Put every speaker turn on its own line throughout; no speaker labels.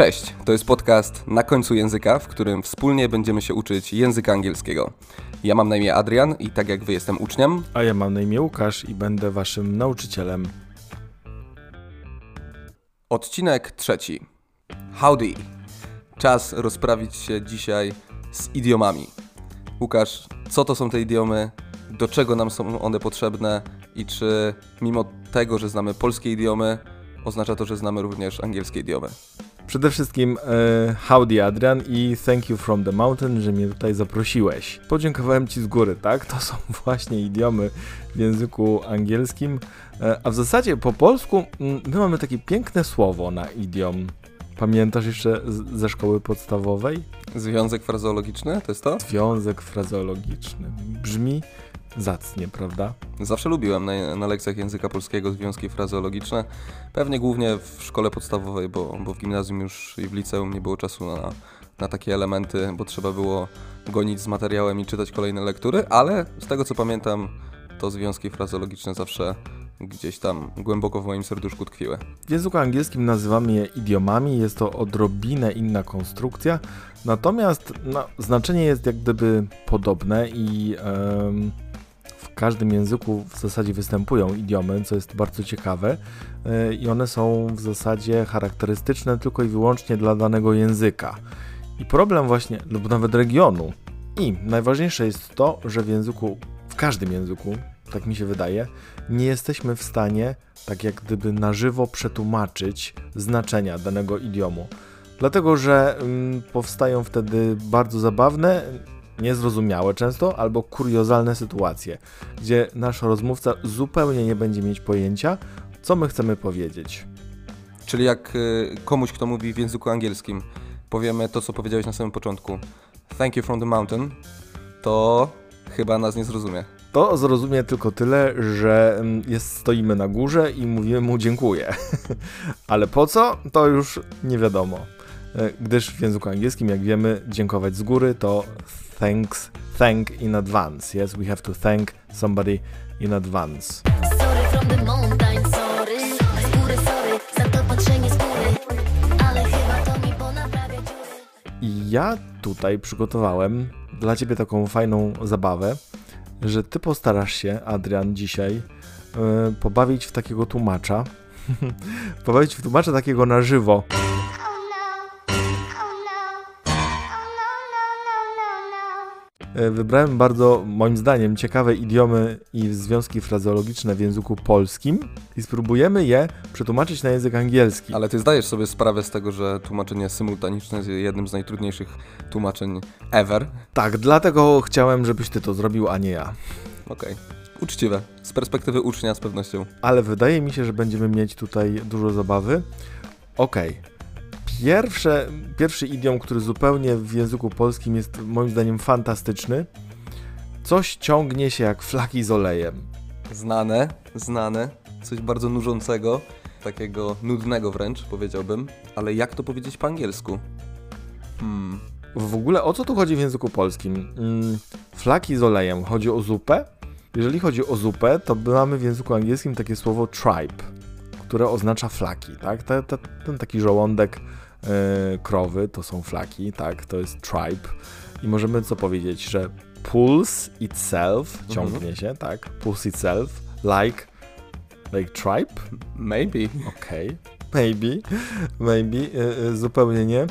Cześć, to jest podcast Na końcu języka, w którym wspólnie będziemy się uczyć języka angielskiego. Ja mam na imię Adrian i tak jak wy jestem uczniem.
A ja mam na imię Łukasz i będę waszym nauczycielem.
Odcinek trzeci. Howdy. Czas rozprawić się dzisiaj z idiomami. Łukasz, co to są te idiomy? Do czego nam są one potrzebne? I czy mimo tego, że znamy polskie idiomy, oznacza to, że znamy również angielskie idiomy?
Przede wszystkim e, howdy Adrian i thank you from the mountain, że mnie tutaj zaprosiłeś. Podziękowałem Ci z góry, tak? To są właśnie idiomy w języku angielskim, e, a w zasadzie po polsku mm, my mamy takie piękne słowo na idiom. Pamiętasz jeszcze ze szkoły podstawowej?
Związek frazeologiczny to jest to?
Związek frazeologiczny. Brzmi zacnie, prawda?
Zawsze lubiłem na, na lekcjach języka polskiego związki frazeologiczne. Pewnie głównie w szkole podstawowej, bo, bo w gimnazjum już i w liceum nie było czasu na, na takie elementy, bo trzeba było gonić z materiałem i czytać kolejne lektury, ale z tego co pamiętam, to związki frazeologiczne zawsze gdzieś tam głęboko w moim serduszku tkwiły.
W języku angielskim nazywamy je idiomami, jest to odrobinę inna konstrukcja, natomiast no, znaczenie jest jak gdyby podobne i w każdym języku w zasadzie występują idiomy, co jest bardzo ciekawe e, i one są w zasadzie charakterystyczne tylko i wyłącznie dla danego języka. I problem właśnie, lub nawet regionu. I najważniejsze jest to, że w języku, w każdym języku, tak mi się wydaje, nie jesteśmy w stanie tak jak gdyby na żywo przetłumaczyć znaczenia danego idiomu. Dlatego, że mm, powstają wtedy bardzo zabawne, niezrozumiałe często albo kuriozalne sytuacje, gdzie nasz rozmówca zupełnie nie będzie mieć pojęcia, co my chcemy powiedzieć.
Czyli jak y, komuś, kto mówi w języku angielskim, powiemy to, co powiedziałeś na samym początku, thank you from the mountain, to chyba nas nie zrozumie.
To zrozumie tylko tyle, że mm, jest, stoimy na górze i mówimy mu dziękuję. Ale po co? To już nie wiadomo. E, gdyż w języku angielskim, jak wiemy, dziękować z góry to thanks, thank in advance. Yes, we have to thank somebody in advance. Ja tutaj przygotowałem dla ciebie taką fajną zabawę, że ty postarasz się, Adrian, dzisiaj yy, pobawić w takiego tłumacza. pobawić w tłumacza takiego na żywo. Wybrałem bardzo, moim zdaniem, ciekawe idiomy i związki frazeologiczne w języku polskim i spróbujemy je przetłumaczyć na język angielski.
Ale ty zdajesz sobie sprawę z tego, że tłumaczenie symultaniczne jest jednym z najtrudniejszych tłumaczeń ever?
Tak, dlatego chciałem, żebyś ty to zrobił, a nie ja.
Okej. Okay. Uczciwe. Z perspektywy ucznia z pewnością.
Ale wydaje mi się, że będziemy mieć tutaj dużo zabawy. Okej. Okay. Pierwsze, pierwszy idiom, który zupełnie w języku polskim jest moim zdaniem fantastyczny. Coś ciągnie się jak flaki z olejem.
Znane, znane. Coś bardzo nużącego, takiego nudnego wręcz powiedziałbym. Ale jak to powiedzieć po angielsku?
Hmm. W ogóle o co tu chodzi w języku polskim? Hmm, flaki z olejem. Chodzi o zupę? Jeżeli chodzi o zupę, to mamy w języku angielskim takie słowo tripe, które oznacza flaki, tak? Ten, ten taki żołądek krowy to są flaki, tak, to jest tribe. I możemy co powiedzieć, że pulse itself mhm. ciągnie się, tak, pulse itself, like, like tribe?
Maybe.
Okej, okay. maybe, maybe, e, e, zupełnie nie.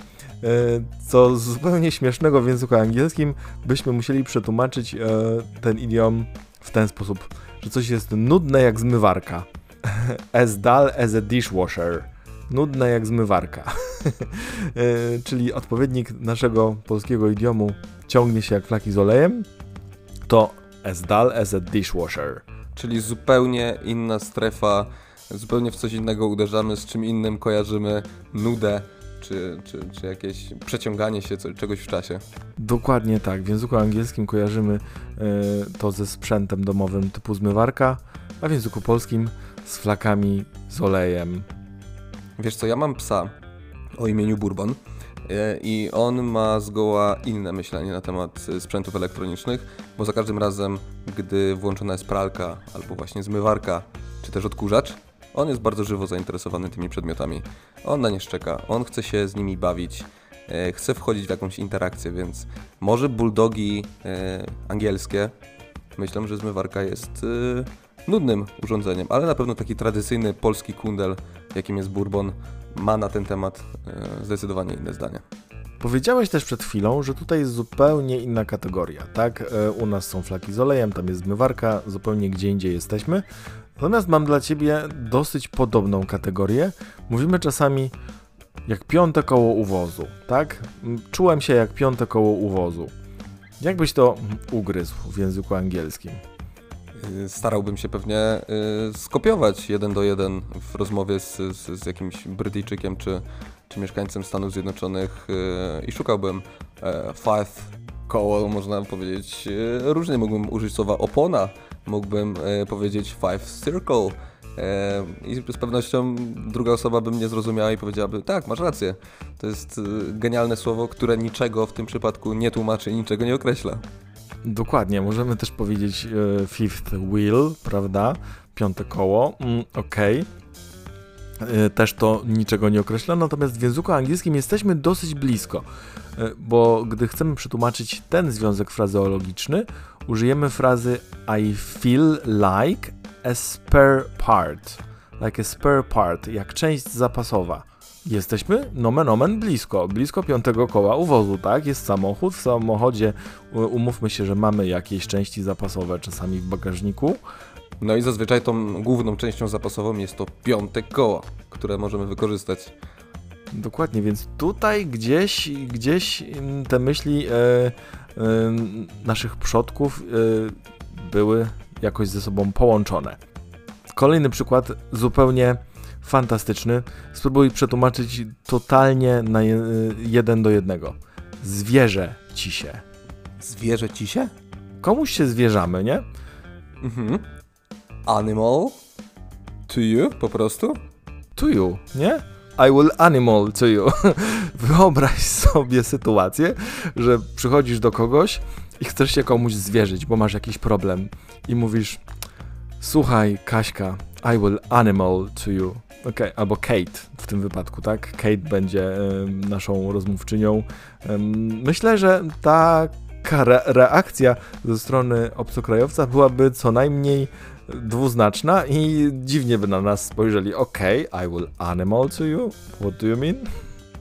Co zupełnie śmiesznego w języku angielskim, byśmy musieli przetłumaczyć ten idiom w ten sposób, że coś jest nudne jak zmywarka. As dull as a dishwasher nudne jak zmywarka. E, czyli odpowiednik naszego polskiego idiomu ciągnie się jak flaki z olejem, to as dull as a dishwasher.
Czyli zupełnie inna strefa, zupełnie w coś innego uderzamy, z czym innym kojarzymy nudę, czy, czy, czy jakieś przeciąganie się czegoś w czasie.
Dokładnie tak. W języku angielskim kojarzymy y, to ze sprzętem domowym typu zmywarka, a w języku polskim z flakami z olejem,
Wiesz co, ja mam psa o imieniu Bourbon e, i on ma zgoła inne myślenie na temat sprzętów elektronicznych, bo za każdym razem, gdy włączona jest pralka albo właśnie zmywarka, czy też odkurzacz, On jest bardzo żywo zainteresowany tymi przedmiotami. On na nie szczeka, on chce się z nimi bawić, e, chce wchodzić w jakąś interakcję, więc może bulldogi e, angielskie, myślę, że zmywarka jest e, nudnym urządzeniem, ale na pewno taki tradycyjny polski kundel, jakim jest Bourbon, ma na ten temat e, zdecydowanie inne zdanie.
Powiedziałeś też przed chwilą, że tutaj jest zupełnie inna kategoria, tak? E, U nas są flaki z olejem, tam jest zmywarka, zupełnie gdzie indziej jesteśmy. Natomiast mam dla Ciebie dosyć podobną kategorię. Mówimy czasami jak piąte koło uwozu, tak? Czułem się jak piąte koło uwozu. Jak byś to ugryzł w języku angielskim?
Y, Starałbym się pewnie y, skopiować jeden do jeden w rozmowie z, z, z jakimś Brytyjczykiem czy, czy mieszkańcem Stanów Zjednoczonych y, i szukałbym e, five koło, można powiedzieć różnie. Mógłbym użyć słowa opona, mógłbym e, powiedzieć five circle e, i z pewnością druga osoba by mnie zrozumiała i powiedziałaby tak, masz rację. To jest genialne słowo, które niczego w tym przypadku nie tłumaczy, niczego nie określa.
Dokładnie, możemy też powiedzieć e, fifth wheel, prawda? Piąte koło, mm, okej. E, Też to niczego nie określa, natomiast w języku angielskim jesteśmy dosyć blisko, e, bo gdy chcemy przetłumaczyć ten związek frazeologiczny, użyjemy frazy I feel like a spare part, like a spare part, jak część zapasowa. Jesteśmy nomen omen blisko, blisko piątego koła uwozu, tak? Jest samochód, w samochodzie umówmy się, że mamy jakieś części zapasowe czasami w bagażniku.
No i zazwyczaj tą główną częścią zapasową jest to piąte koło, które możemy wykorzystać.
Dokładnie, więc tutaj gdzieś, gdzieś mm, te myśli e, e, naszych przodków e, były jakoś ze sobą połączone. Kolejny przykład, zupełnie fantastyczny. Spróbuj przetłumaczyć totalnie na je, jeden do jednego. Zwierzę ci się.
Zwierzę ci się?
Komuś się zwierzamy, nie?
Mhm. Animal to you, po prostu?
To you, nie? I will animal to you. Wyobraź sobie sytuację, że przychodzisz do kogoś i chcesz się komuś zwierzyć, bo masz jakiś problem i mówisz słuchaj Kaśka, I will animal to you. Okej, albo Kate w tym wypadku, tak? Kate będzie em, naszą rozmówczynią. Em, myślę, że taka re- reakcja ze strony obcokrajowca byłaby co najmniej dwuznaczna i dziwnie by na nas spojrzeli. Okej, I will animal to you. What do you mean?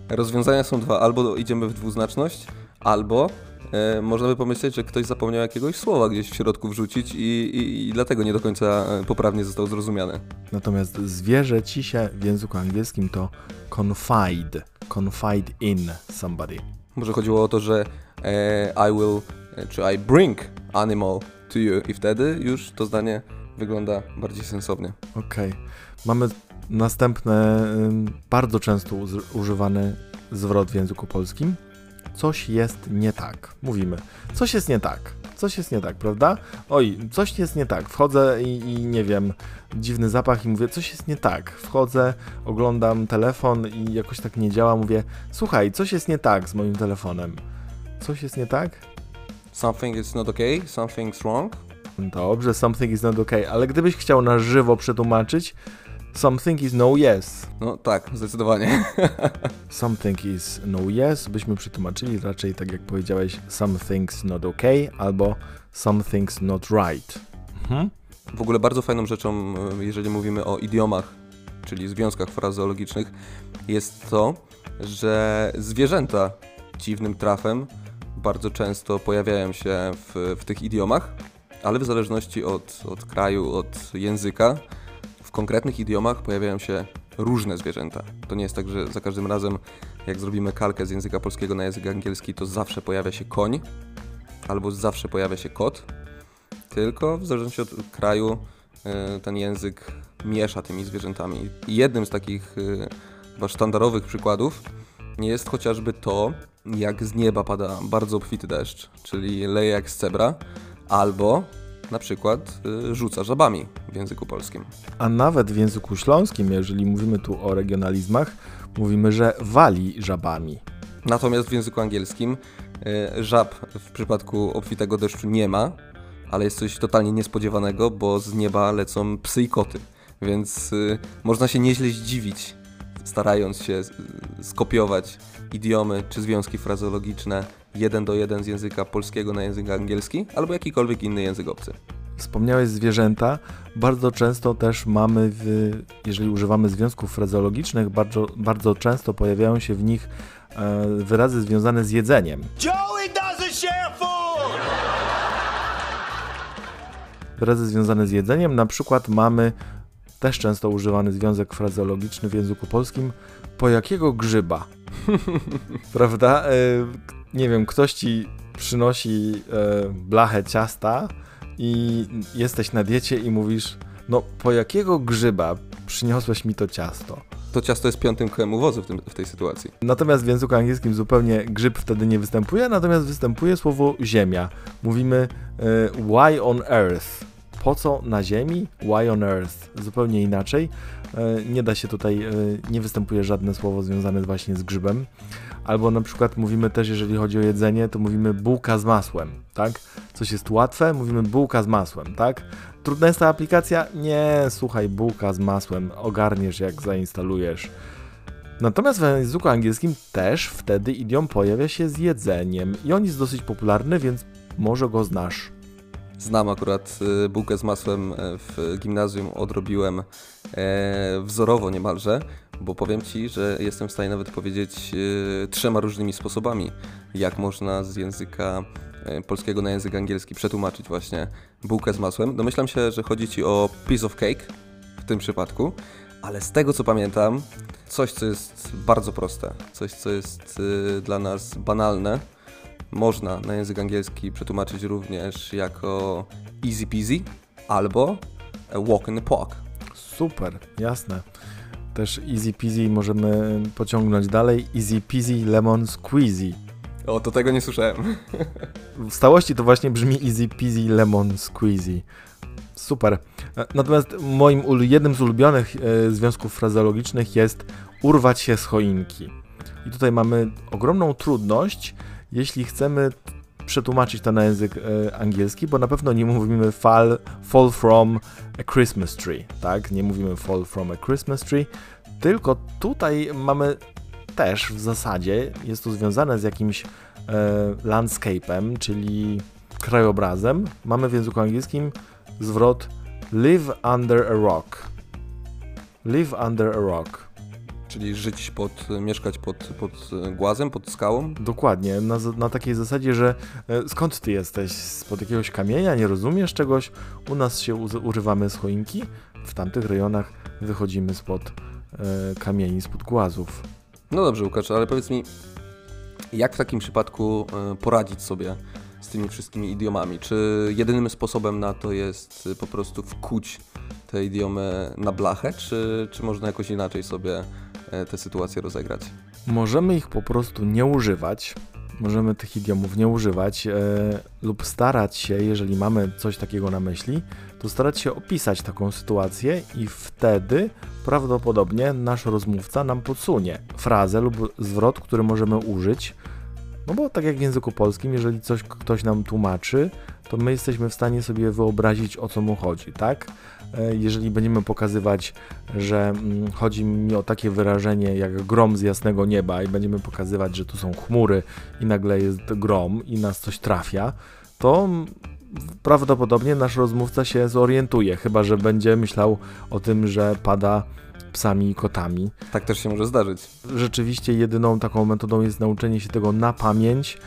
Rozwiązania są dwa. Albo idziemy w dwuznaczność, albo e, można by pomyśleć, że ktoś zapomniał jakiegoś słowa gdzieś w środku wrzucić i, i, i dlatego nie do końca e, poprawnie został zrozumiany.
Natomiast zwierzę ci się w języku angielskim to confide. Confide in somebody.
Może chodziło o to, że e, I will, e, czy I bring animal to you i wtedy już to zdanie wygląda bardziej sensownie.
Okej. Mamy następny, bardzo często używany zwrot w języku polskim. Coś jest nie tak. Mówimy. Coś jest nie tak. Coś jest nie tak, prawda? Oj, coś jest nie tak. Wchodzę i, i nie wiem, dziwny zapach i mówię, coś jest nie tak. Wchodzę, oglądam telefon i jakoś tak nie działa. Mówię, słuchaj, coś jest nie tak z moim telefonem. Coś jest nie tak?
Something is not okay, something's wrong.
Dobrze, something is not okay, ale gdybyś chciał na żywo przetłumaczyć, something is no yes.
No tak, zdecydowanie.
Something is no yes, byśmy przetłumaczyli raczej tak jak powiedziałeś, something's not okay albo something's not right. Mhm.
W ogóle bardzo fajną rzeczą, e, jeżeli mówimy o idiomach, czyli związkach frazeologicznych, jest to, że zwierzęta dziwnym trafem bardzo często pojawiają się w, w tych idiomach, ale w zależności od, od kraju, od języka, w konkretnych idiomach pojawiają się różne zwierzęta. To nie jest tak, że za każdym razem, jak zrobimy kalkę z języka polskiego na język angielski, to zawsze pojawia się koń, albo zawsze pojawia się kot, tylko w zależności od kraju y, ten język miesza tymi zwierzętami. I jednym z takich chyba sztandarowych przykładów jest chociażby to, jak z nieba pada bardzo obfity deszcz, czyli leje jak z cebra, albo na przykład y, rzuca żabami w języku polskim.
A nawet w języku śląskim, jeżeli mówimy tu o regionalizmach, mówimy, że wali żabami.
Natomiast w języku angielskim y, żab w przypadku obfitego deszczu nie ma, ale jest coś totalnie niespodziewanego, bo z nieba lecą psy i koty. Więc y, można się nieźle zdziwić, starając się skopiować idiomy czy związki frazeologiczne jeden do jeden z języka polskiego na język angielski albo jakikolwiek inny język obcy.
Wspomniałeś zwierzęta. Bardzo często też mamy, w, jeżeli używamy związków frazeologicznych, bardzo, bardzo często pojawiają się w nich e, wyrazy związane z jedzeniem. Joey doesn't share food! Wyrazy związane z jedzeniem, na przykład mamy też często używany związek frazeologiczny w języku polskim. Po jakiego grzyba? Prawda? E, nie wiem, ktoś ci przynosi e, blachę ciasta i jesteś na diecie i mówisz, no po jakiego grzyba przyniosłeś mi to ciasto?
To ciasto jest piątym kołem uwozu w, tym, w tej sytuacji.
Natomiast w języku angielskim zupełnie grzyb wtedy nie występuje, natomiast występuje słowo ziemia. Mówimy y, why on earth? Po co na ziemi? Why on earth? Zupełnie inaczej. Y, nie da się tutaj, y, nie występuje żadne słowo związane właśnie z grzybem. Albo na przykład mówimy też, jeżeli chodzi o jedzenie, to mówimy bułka z masłem, tak? Coś jest łatwe, mówimy bułka z masłem, tak? Trudna jest ta aplikacja? Nie, słuchaj, bułka z masłem, ogarniesz jak zainstalujesz. Natomiast w języku angielskim też wtedy idiom pojawia się z jedzeniem i on jest dosyć popularny, więc może go znasz.
Znam akurat y, bułkę z masłem e, w gimnazjum, odrobiłem e, wzorowo niemalże, bo powiem Ci, że jestem w stanie nawet powiedzieć e, trzema różnymi sposobami, jak można z języka polskiego na język angielski przetłumaczyć właśnie bułkę z masłem. Domyślam się, że chodzi Ci o piece of cake w tym przypadku, ale z tego co pamiętam, coś co jest bardzo proste, coś co jest dla nas banalne, można na język angielski przetłumaczyć również jako easy peasy albo walk in the park.
Super, jasne. Też easy peasy możemy pociągnąć dalej. Easy peasy lemon squeezy.
O, to tego nie słyszałem.
W stałości to właśnie brzmi easy peasy lemon squeezy. Super. Natomiast moim jednym z ulubionych e, związków frazeologicznych jest urwać się z choinki. I tutaj mamy ogromną trudność, jeśli chcemy przetłumaczyć to na język e, angielski, bo na pewno nie mówimy fall, fall from a Christmas tree, tak? Nie mówimy fall from a Christmas tree, tylko tutaj mamy też w zasadzie, jest to związane z jakimś e, landscape'em, czyli krajobrazem. Mamy w języku angielskim zwrot live under a rock. Live under a rock.
Czyli żyć pod, mieszkać pod, pod głazem, pod skałą?
Dokładnie, na, na takiej zasadzie, że e, skąd ty jesteś? Spod jakiegoś kamienia, nie rozumiesz czegoś? U nas się urywamy z choinki, w tamtych rejonach wychodzimy spod e, kamieni, spod głazów.
No dobrze, Łukasz, ale powiedz mi, jak w takim przypadku e, poradzić sobie z tymi wszystkimi idiomami? Czy jedynym sposobem na to jest po prostu wkuć te idiomy na blachę, czy, czy można jakoś inaczej sobie E, te sytuacje rozegrać.
Możemy ich po prostu nie używać, możemy tych idiomów nie używać e, lub starać się, jeżeli mamy coś takiego na myśli, to starać się opisać taką sytuację i wtedy prawdopodobnie nasz rozmówca nam podsunie frazę lub zwrot, który możemy użyć. No bo tak jak w języku polskim, jeżeli coś ktoś nam tłumaczy, to my jesteśmy w stanie sobie wyobrazić o co mu chodzi, tak? E, jeżeli będziemy pokazywać, że mm, chodzi mi o takie wyrażenie jak grom z jasnego nieba i będziemy pokazywać, że tu są chmury i nagle jest grom i nas coś trafia, to prawdopodobnie nasz rozmówca się zorientuje, chyba że będzie myślał o tym, że pada psami i kotami.
Tak też się może zdarzyć.
Rzeczywiście jedyną taką metodą jest nauczenie się tego na pamięć,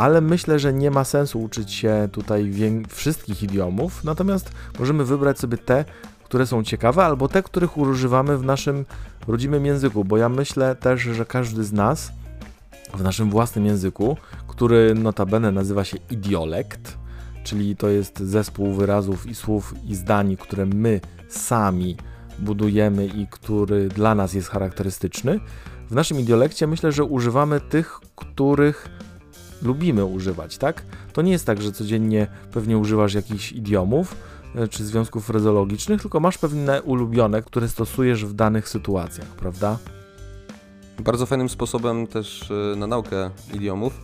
ale myślę, że nie ma sensu uczyć się tutaj wszystkich idiomów, natomiast możemy wybrać sobie te, które są ciekawe, albo te, których używamy w naszym rodzimym języku, bo ja myślę też, że każdy z nas w naszym własnym języku, który notabene nazywa się idiolekt, czyli to jest zespół wyrazów i słów i zdań, które my sami budujemy i który dla nas jest charakterystyczny. W naszym idiolekcie myślę, że używamy tych, których lubimy używać, tak? To nie jest tak, że codziennie pewnie używasz jakichś idiomów e, czy związków frazologicznych, tylko masz pewne ulubione, które stosujesz w danych sytuacjach, prawda?
Bardzo fajnym sposobem też e, na naukę idiomów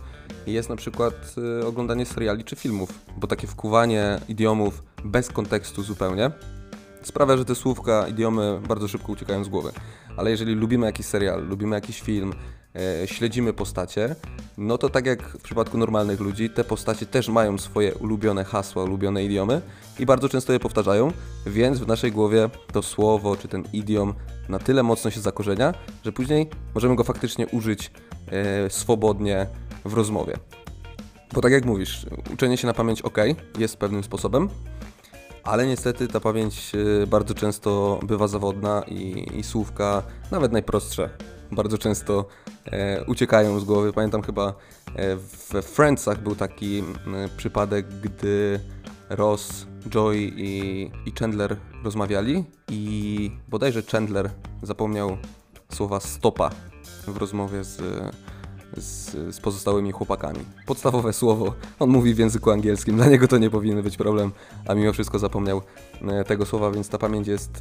jest na przykład e, oglądanie seriali czy filmów, bo takie wkuwanie idiomów bez kontekstu zupełnie sprawia, że te słówka, idiomy bardzo szybko uciekają z głowy. Ale jeżeli lubimy jakiś serial, lubimy jakiś film, śledzimy postacie, no to tak jak w przypadku normalnych ludzi, te postacie też mają swoje ulubione hasła, ulubione idiomy i bardzo często je powtarzają, więc w naszej głowie to słowo czy ten idiom na tyle mocno się zakorzenia, że później możemy go faktycznie użyć e, swobodnie w rozmowie. Bo tak jak mówisz, uczenie się na pamięć ok, jest pewnym sposobem, ale niestety ta pamięć e, bardzo często bywa zawodna i, i słówka, nawet najprostsze, bardzo często e, uciekają z głowy. Pamiętam chyba e, w Friendsach był taki przypadek, gdy Ross, Joy i, i Chandler rozmawiali i bodajże Chandler zapomniał słowa stopa w rozmowie z, z, z pozostałymi chłopakami. Podstawowe słowo, on mówi w języku angielskim, dla niego to nie powinien być problem, a mimo wszystko zapomniał e, tego słowa, więc ta pamięć jest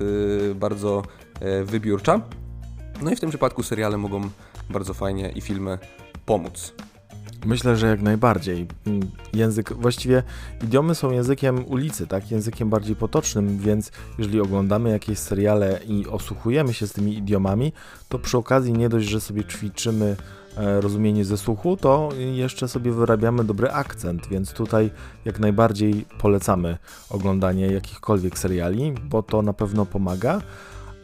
e, bardzo wybiórcza. No i w tym przypadku seriale mogą bardzo fajnie i filmy pomóc.
Myślę, że jak najbardziej. Mm, Język, właściwie idiomy są językiem ulicy, tak? Językiem bardziej potocznym, więc jeżeli oglądamy jakieś seriale i osłuchujemy się z tymi idiomami, to przy okazji nie dość, że sobie ćwiczymy e, rozumienie ze słuchu, to jeszcze sobie wyrabiamy dobry akcent, więc tutaj jak najbardziej polecamy oglądanie jakichkolwiek seriali, bo to na pewno pomaga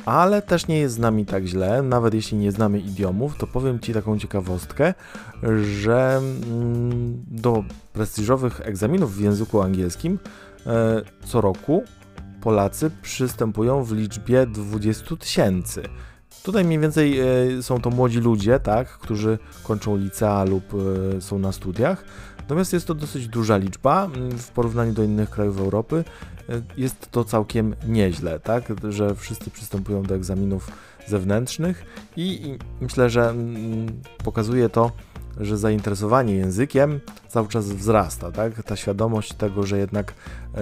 ale też nie jest z nami tak źle, nawet jeśli nie znamy idiomów, to powiem Ci taką ciekawostkę, że mm, do prestiżowych egzaminów w języku angielskim e, co roku Polacy przystępują w liczbie 20 tysięcy. Tutaj mniej więcej e, są to młodzi ludzie, tak, którzy kończą licea lub e, są na studiach. Natomiast jest to dosyć duża liczba mm, w porównaniu do innych krajów Europy. Jest to całkiem nieźle, tak, że wszyscy przystępują do egzaminów zewnętrznych i, i myślę, że mm, pokazuje to, że zainteresowanie językiem cały czas wzrasta, tak? Ta świadomość tego, że jednak e,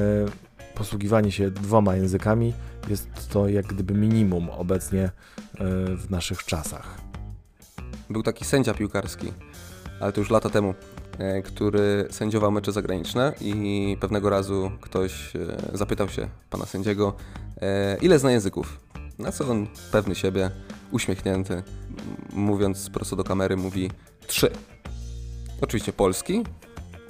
posługiwanie się dwoma językami jest to jak gdyby minimum obecnie e, w naszych czasach.
Był taki sędzia piłkarski, ale to już lata temu, który sędziował mecze zagraniczne i pewnego razu ktoś e, zapytał się pana sędziego, e, ile zna języków. Na co on, pewny siebie, uśmiechnięty, mówiąc prosto do kamery, mówi trzy. Oczywiście polski,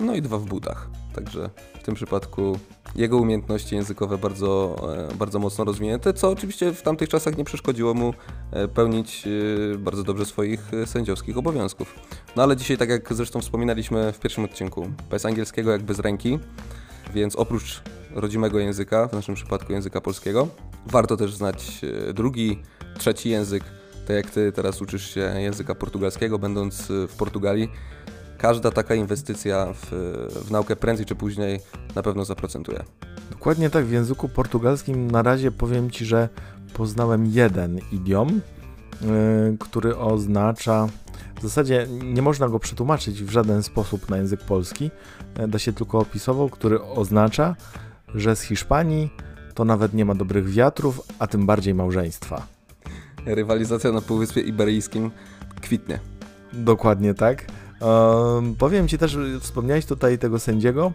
no i dwa w butach. Także w tym przypadku jego umiejętności językowe bardzo, e, bardzo mocno rozwinięte, co oczywiście w tamtych czasach nie przeszkodziło mu e, pełnić e, bardzo dobrze swoich sędziowskich obowiązków. No ale dzisiaj, tak jak zresztą wspominaliśmy w pierwszym odcinku, bez angielskiego jak bez ręki, więc oprócz rodzimego języka, w naszym przypadku języka polskiego, warto też znać drugi, trzeci język, tak jak ty teraz uczysz się języka portugalskiego, będąc w Portugalii. Każda taka inwestycja w, w naukę prędzej czy później na pewno zaprocentuje.
Dokładnie tak, w języku portugalskim na razie powiem Ci, że poznałem jeden idiom, yy, który oznacza, w zasadzie nie można go przetłumaczyć w żaden sposób na język polski, e, da się tylko opisował, który oznacza, że z Hiszpanii to nawet nie ma dobrych wiatrów, a tym bardziej małżeństwa.
Rywalizacja na Półwyspie Iberyjskim kwitnie.
Dokładnie tak. Ehm, powiem Ci też, wspomniałeś tutaj tego sędziego.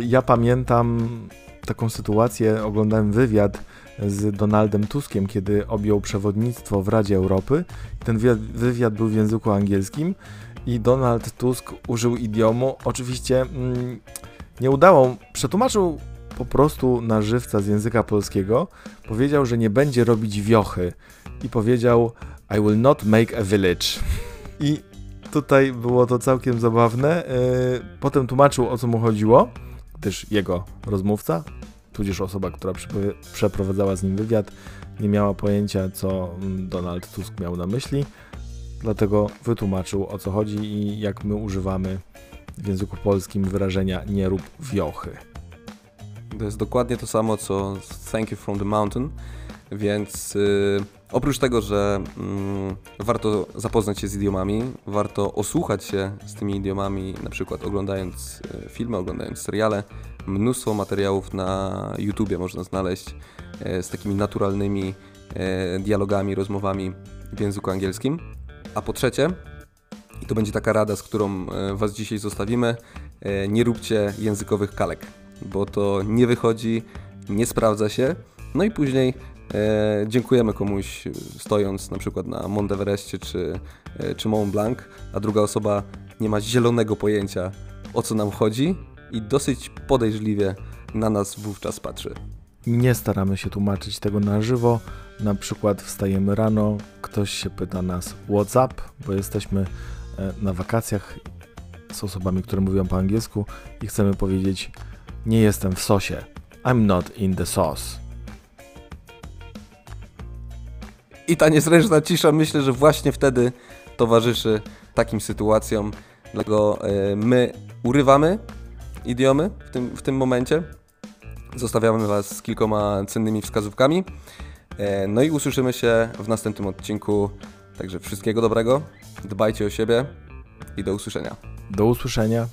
Ja pamiętam taką sytuację, oglądałem wywiad z Donaldem Tuskiem, kiedy objął przewodnictwo w Radzie Europy. Ten wywiad, wywiad był w języku angielskim i Donald Tusk użył idiomu. Oczywiście mm, nie udało, przetłumaczył po prostu na żywca z języka polskiego. Powiedział, że nie będzie robić wiochy i powiedział I will not make a village. I tutaj było to całkiem zabawne. Yy, Potem tłumaczył o co mu chodziło, gdyż jego rozmówca, tudzież osoba, która przeprowadzała z nim wywiad, nie miała pojęcia, co mm, Donald Tusk miał na myśli. Dlatego wytłumaczył o co chodzi i jak my używamy w języku polskim wyrażenia nie rób wiochy.
To jest dokładnie to samo co Thank you from the mountain, więc y, oprócz tego, że mm, warto zapoznać się z idiomami, warto osłuchać się z tymi idiomami, na przykład oglądając y, filmy, oglądając seriale, mnóstwo materiałów na YouTubie można znaleźć y, z takimi naturalnymi y, dialogami, rozmowami w języku angielskim. A po trzecie, i to będzie taka rada, z którą Was dzisiaj zostawimy, nie róbcie językowych kalek bo to nie wychodzi, nie sprawdza się No i później e, dziękujemy komuś e, stojąc na przykład na Monteverestie czy, e, czy Mont Blanc, a druga osoba nie ma zielonego pojęcia o co nam chodzi i dosyć podejrzliwie na nas wówczas patrzy.
Nie staramy się tłumaczyć tego na żywo. Na przykład wstajemy rano, ktoś się pyta nas WhatsApp, bo jesteśmy e, na wakacjach z osobami, które mówią po angielsku i chcemy powiedzieć: Nie jestem w sosie. I'm not in the sauce.
I ta niezręczna cisza myślę, że właśnie wtedy towarzyszy takim sytuacjom. Dlatego e, my urywamy idiomy w tym, w tym momencie. Zostawiamy Was z kilkoma cennymi wskazówkami. E, No i usłyszymy się w następnym odcinku. Także wszystkiego dobrego, dbajcie o siebie i do usłyszenia.
Do usłyszenia.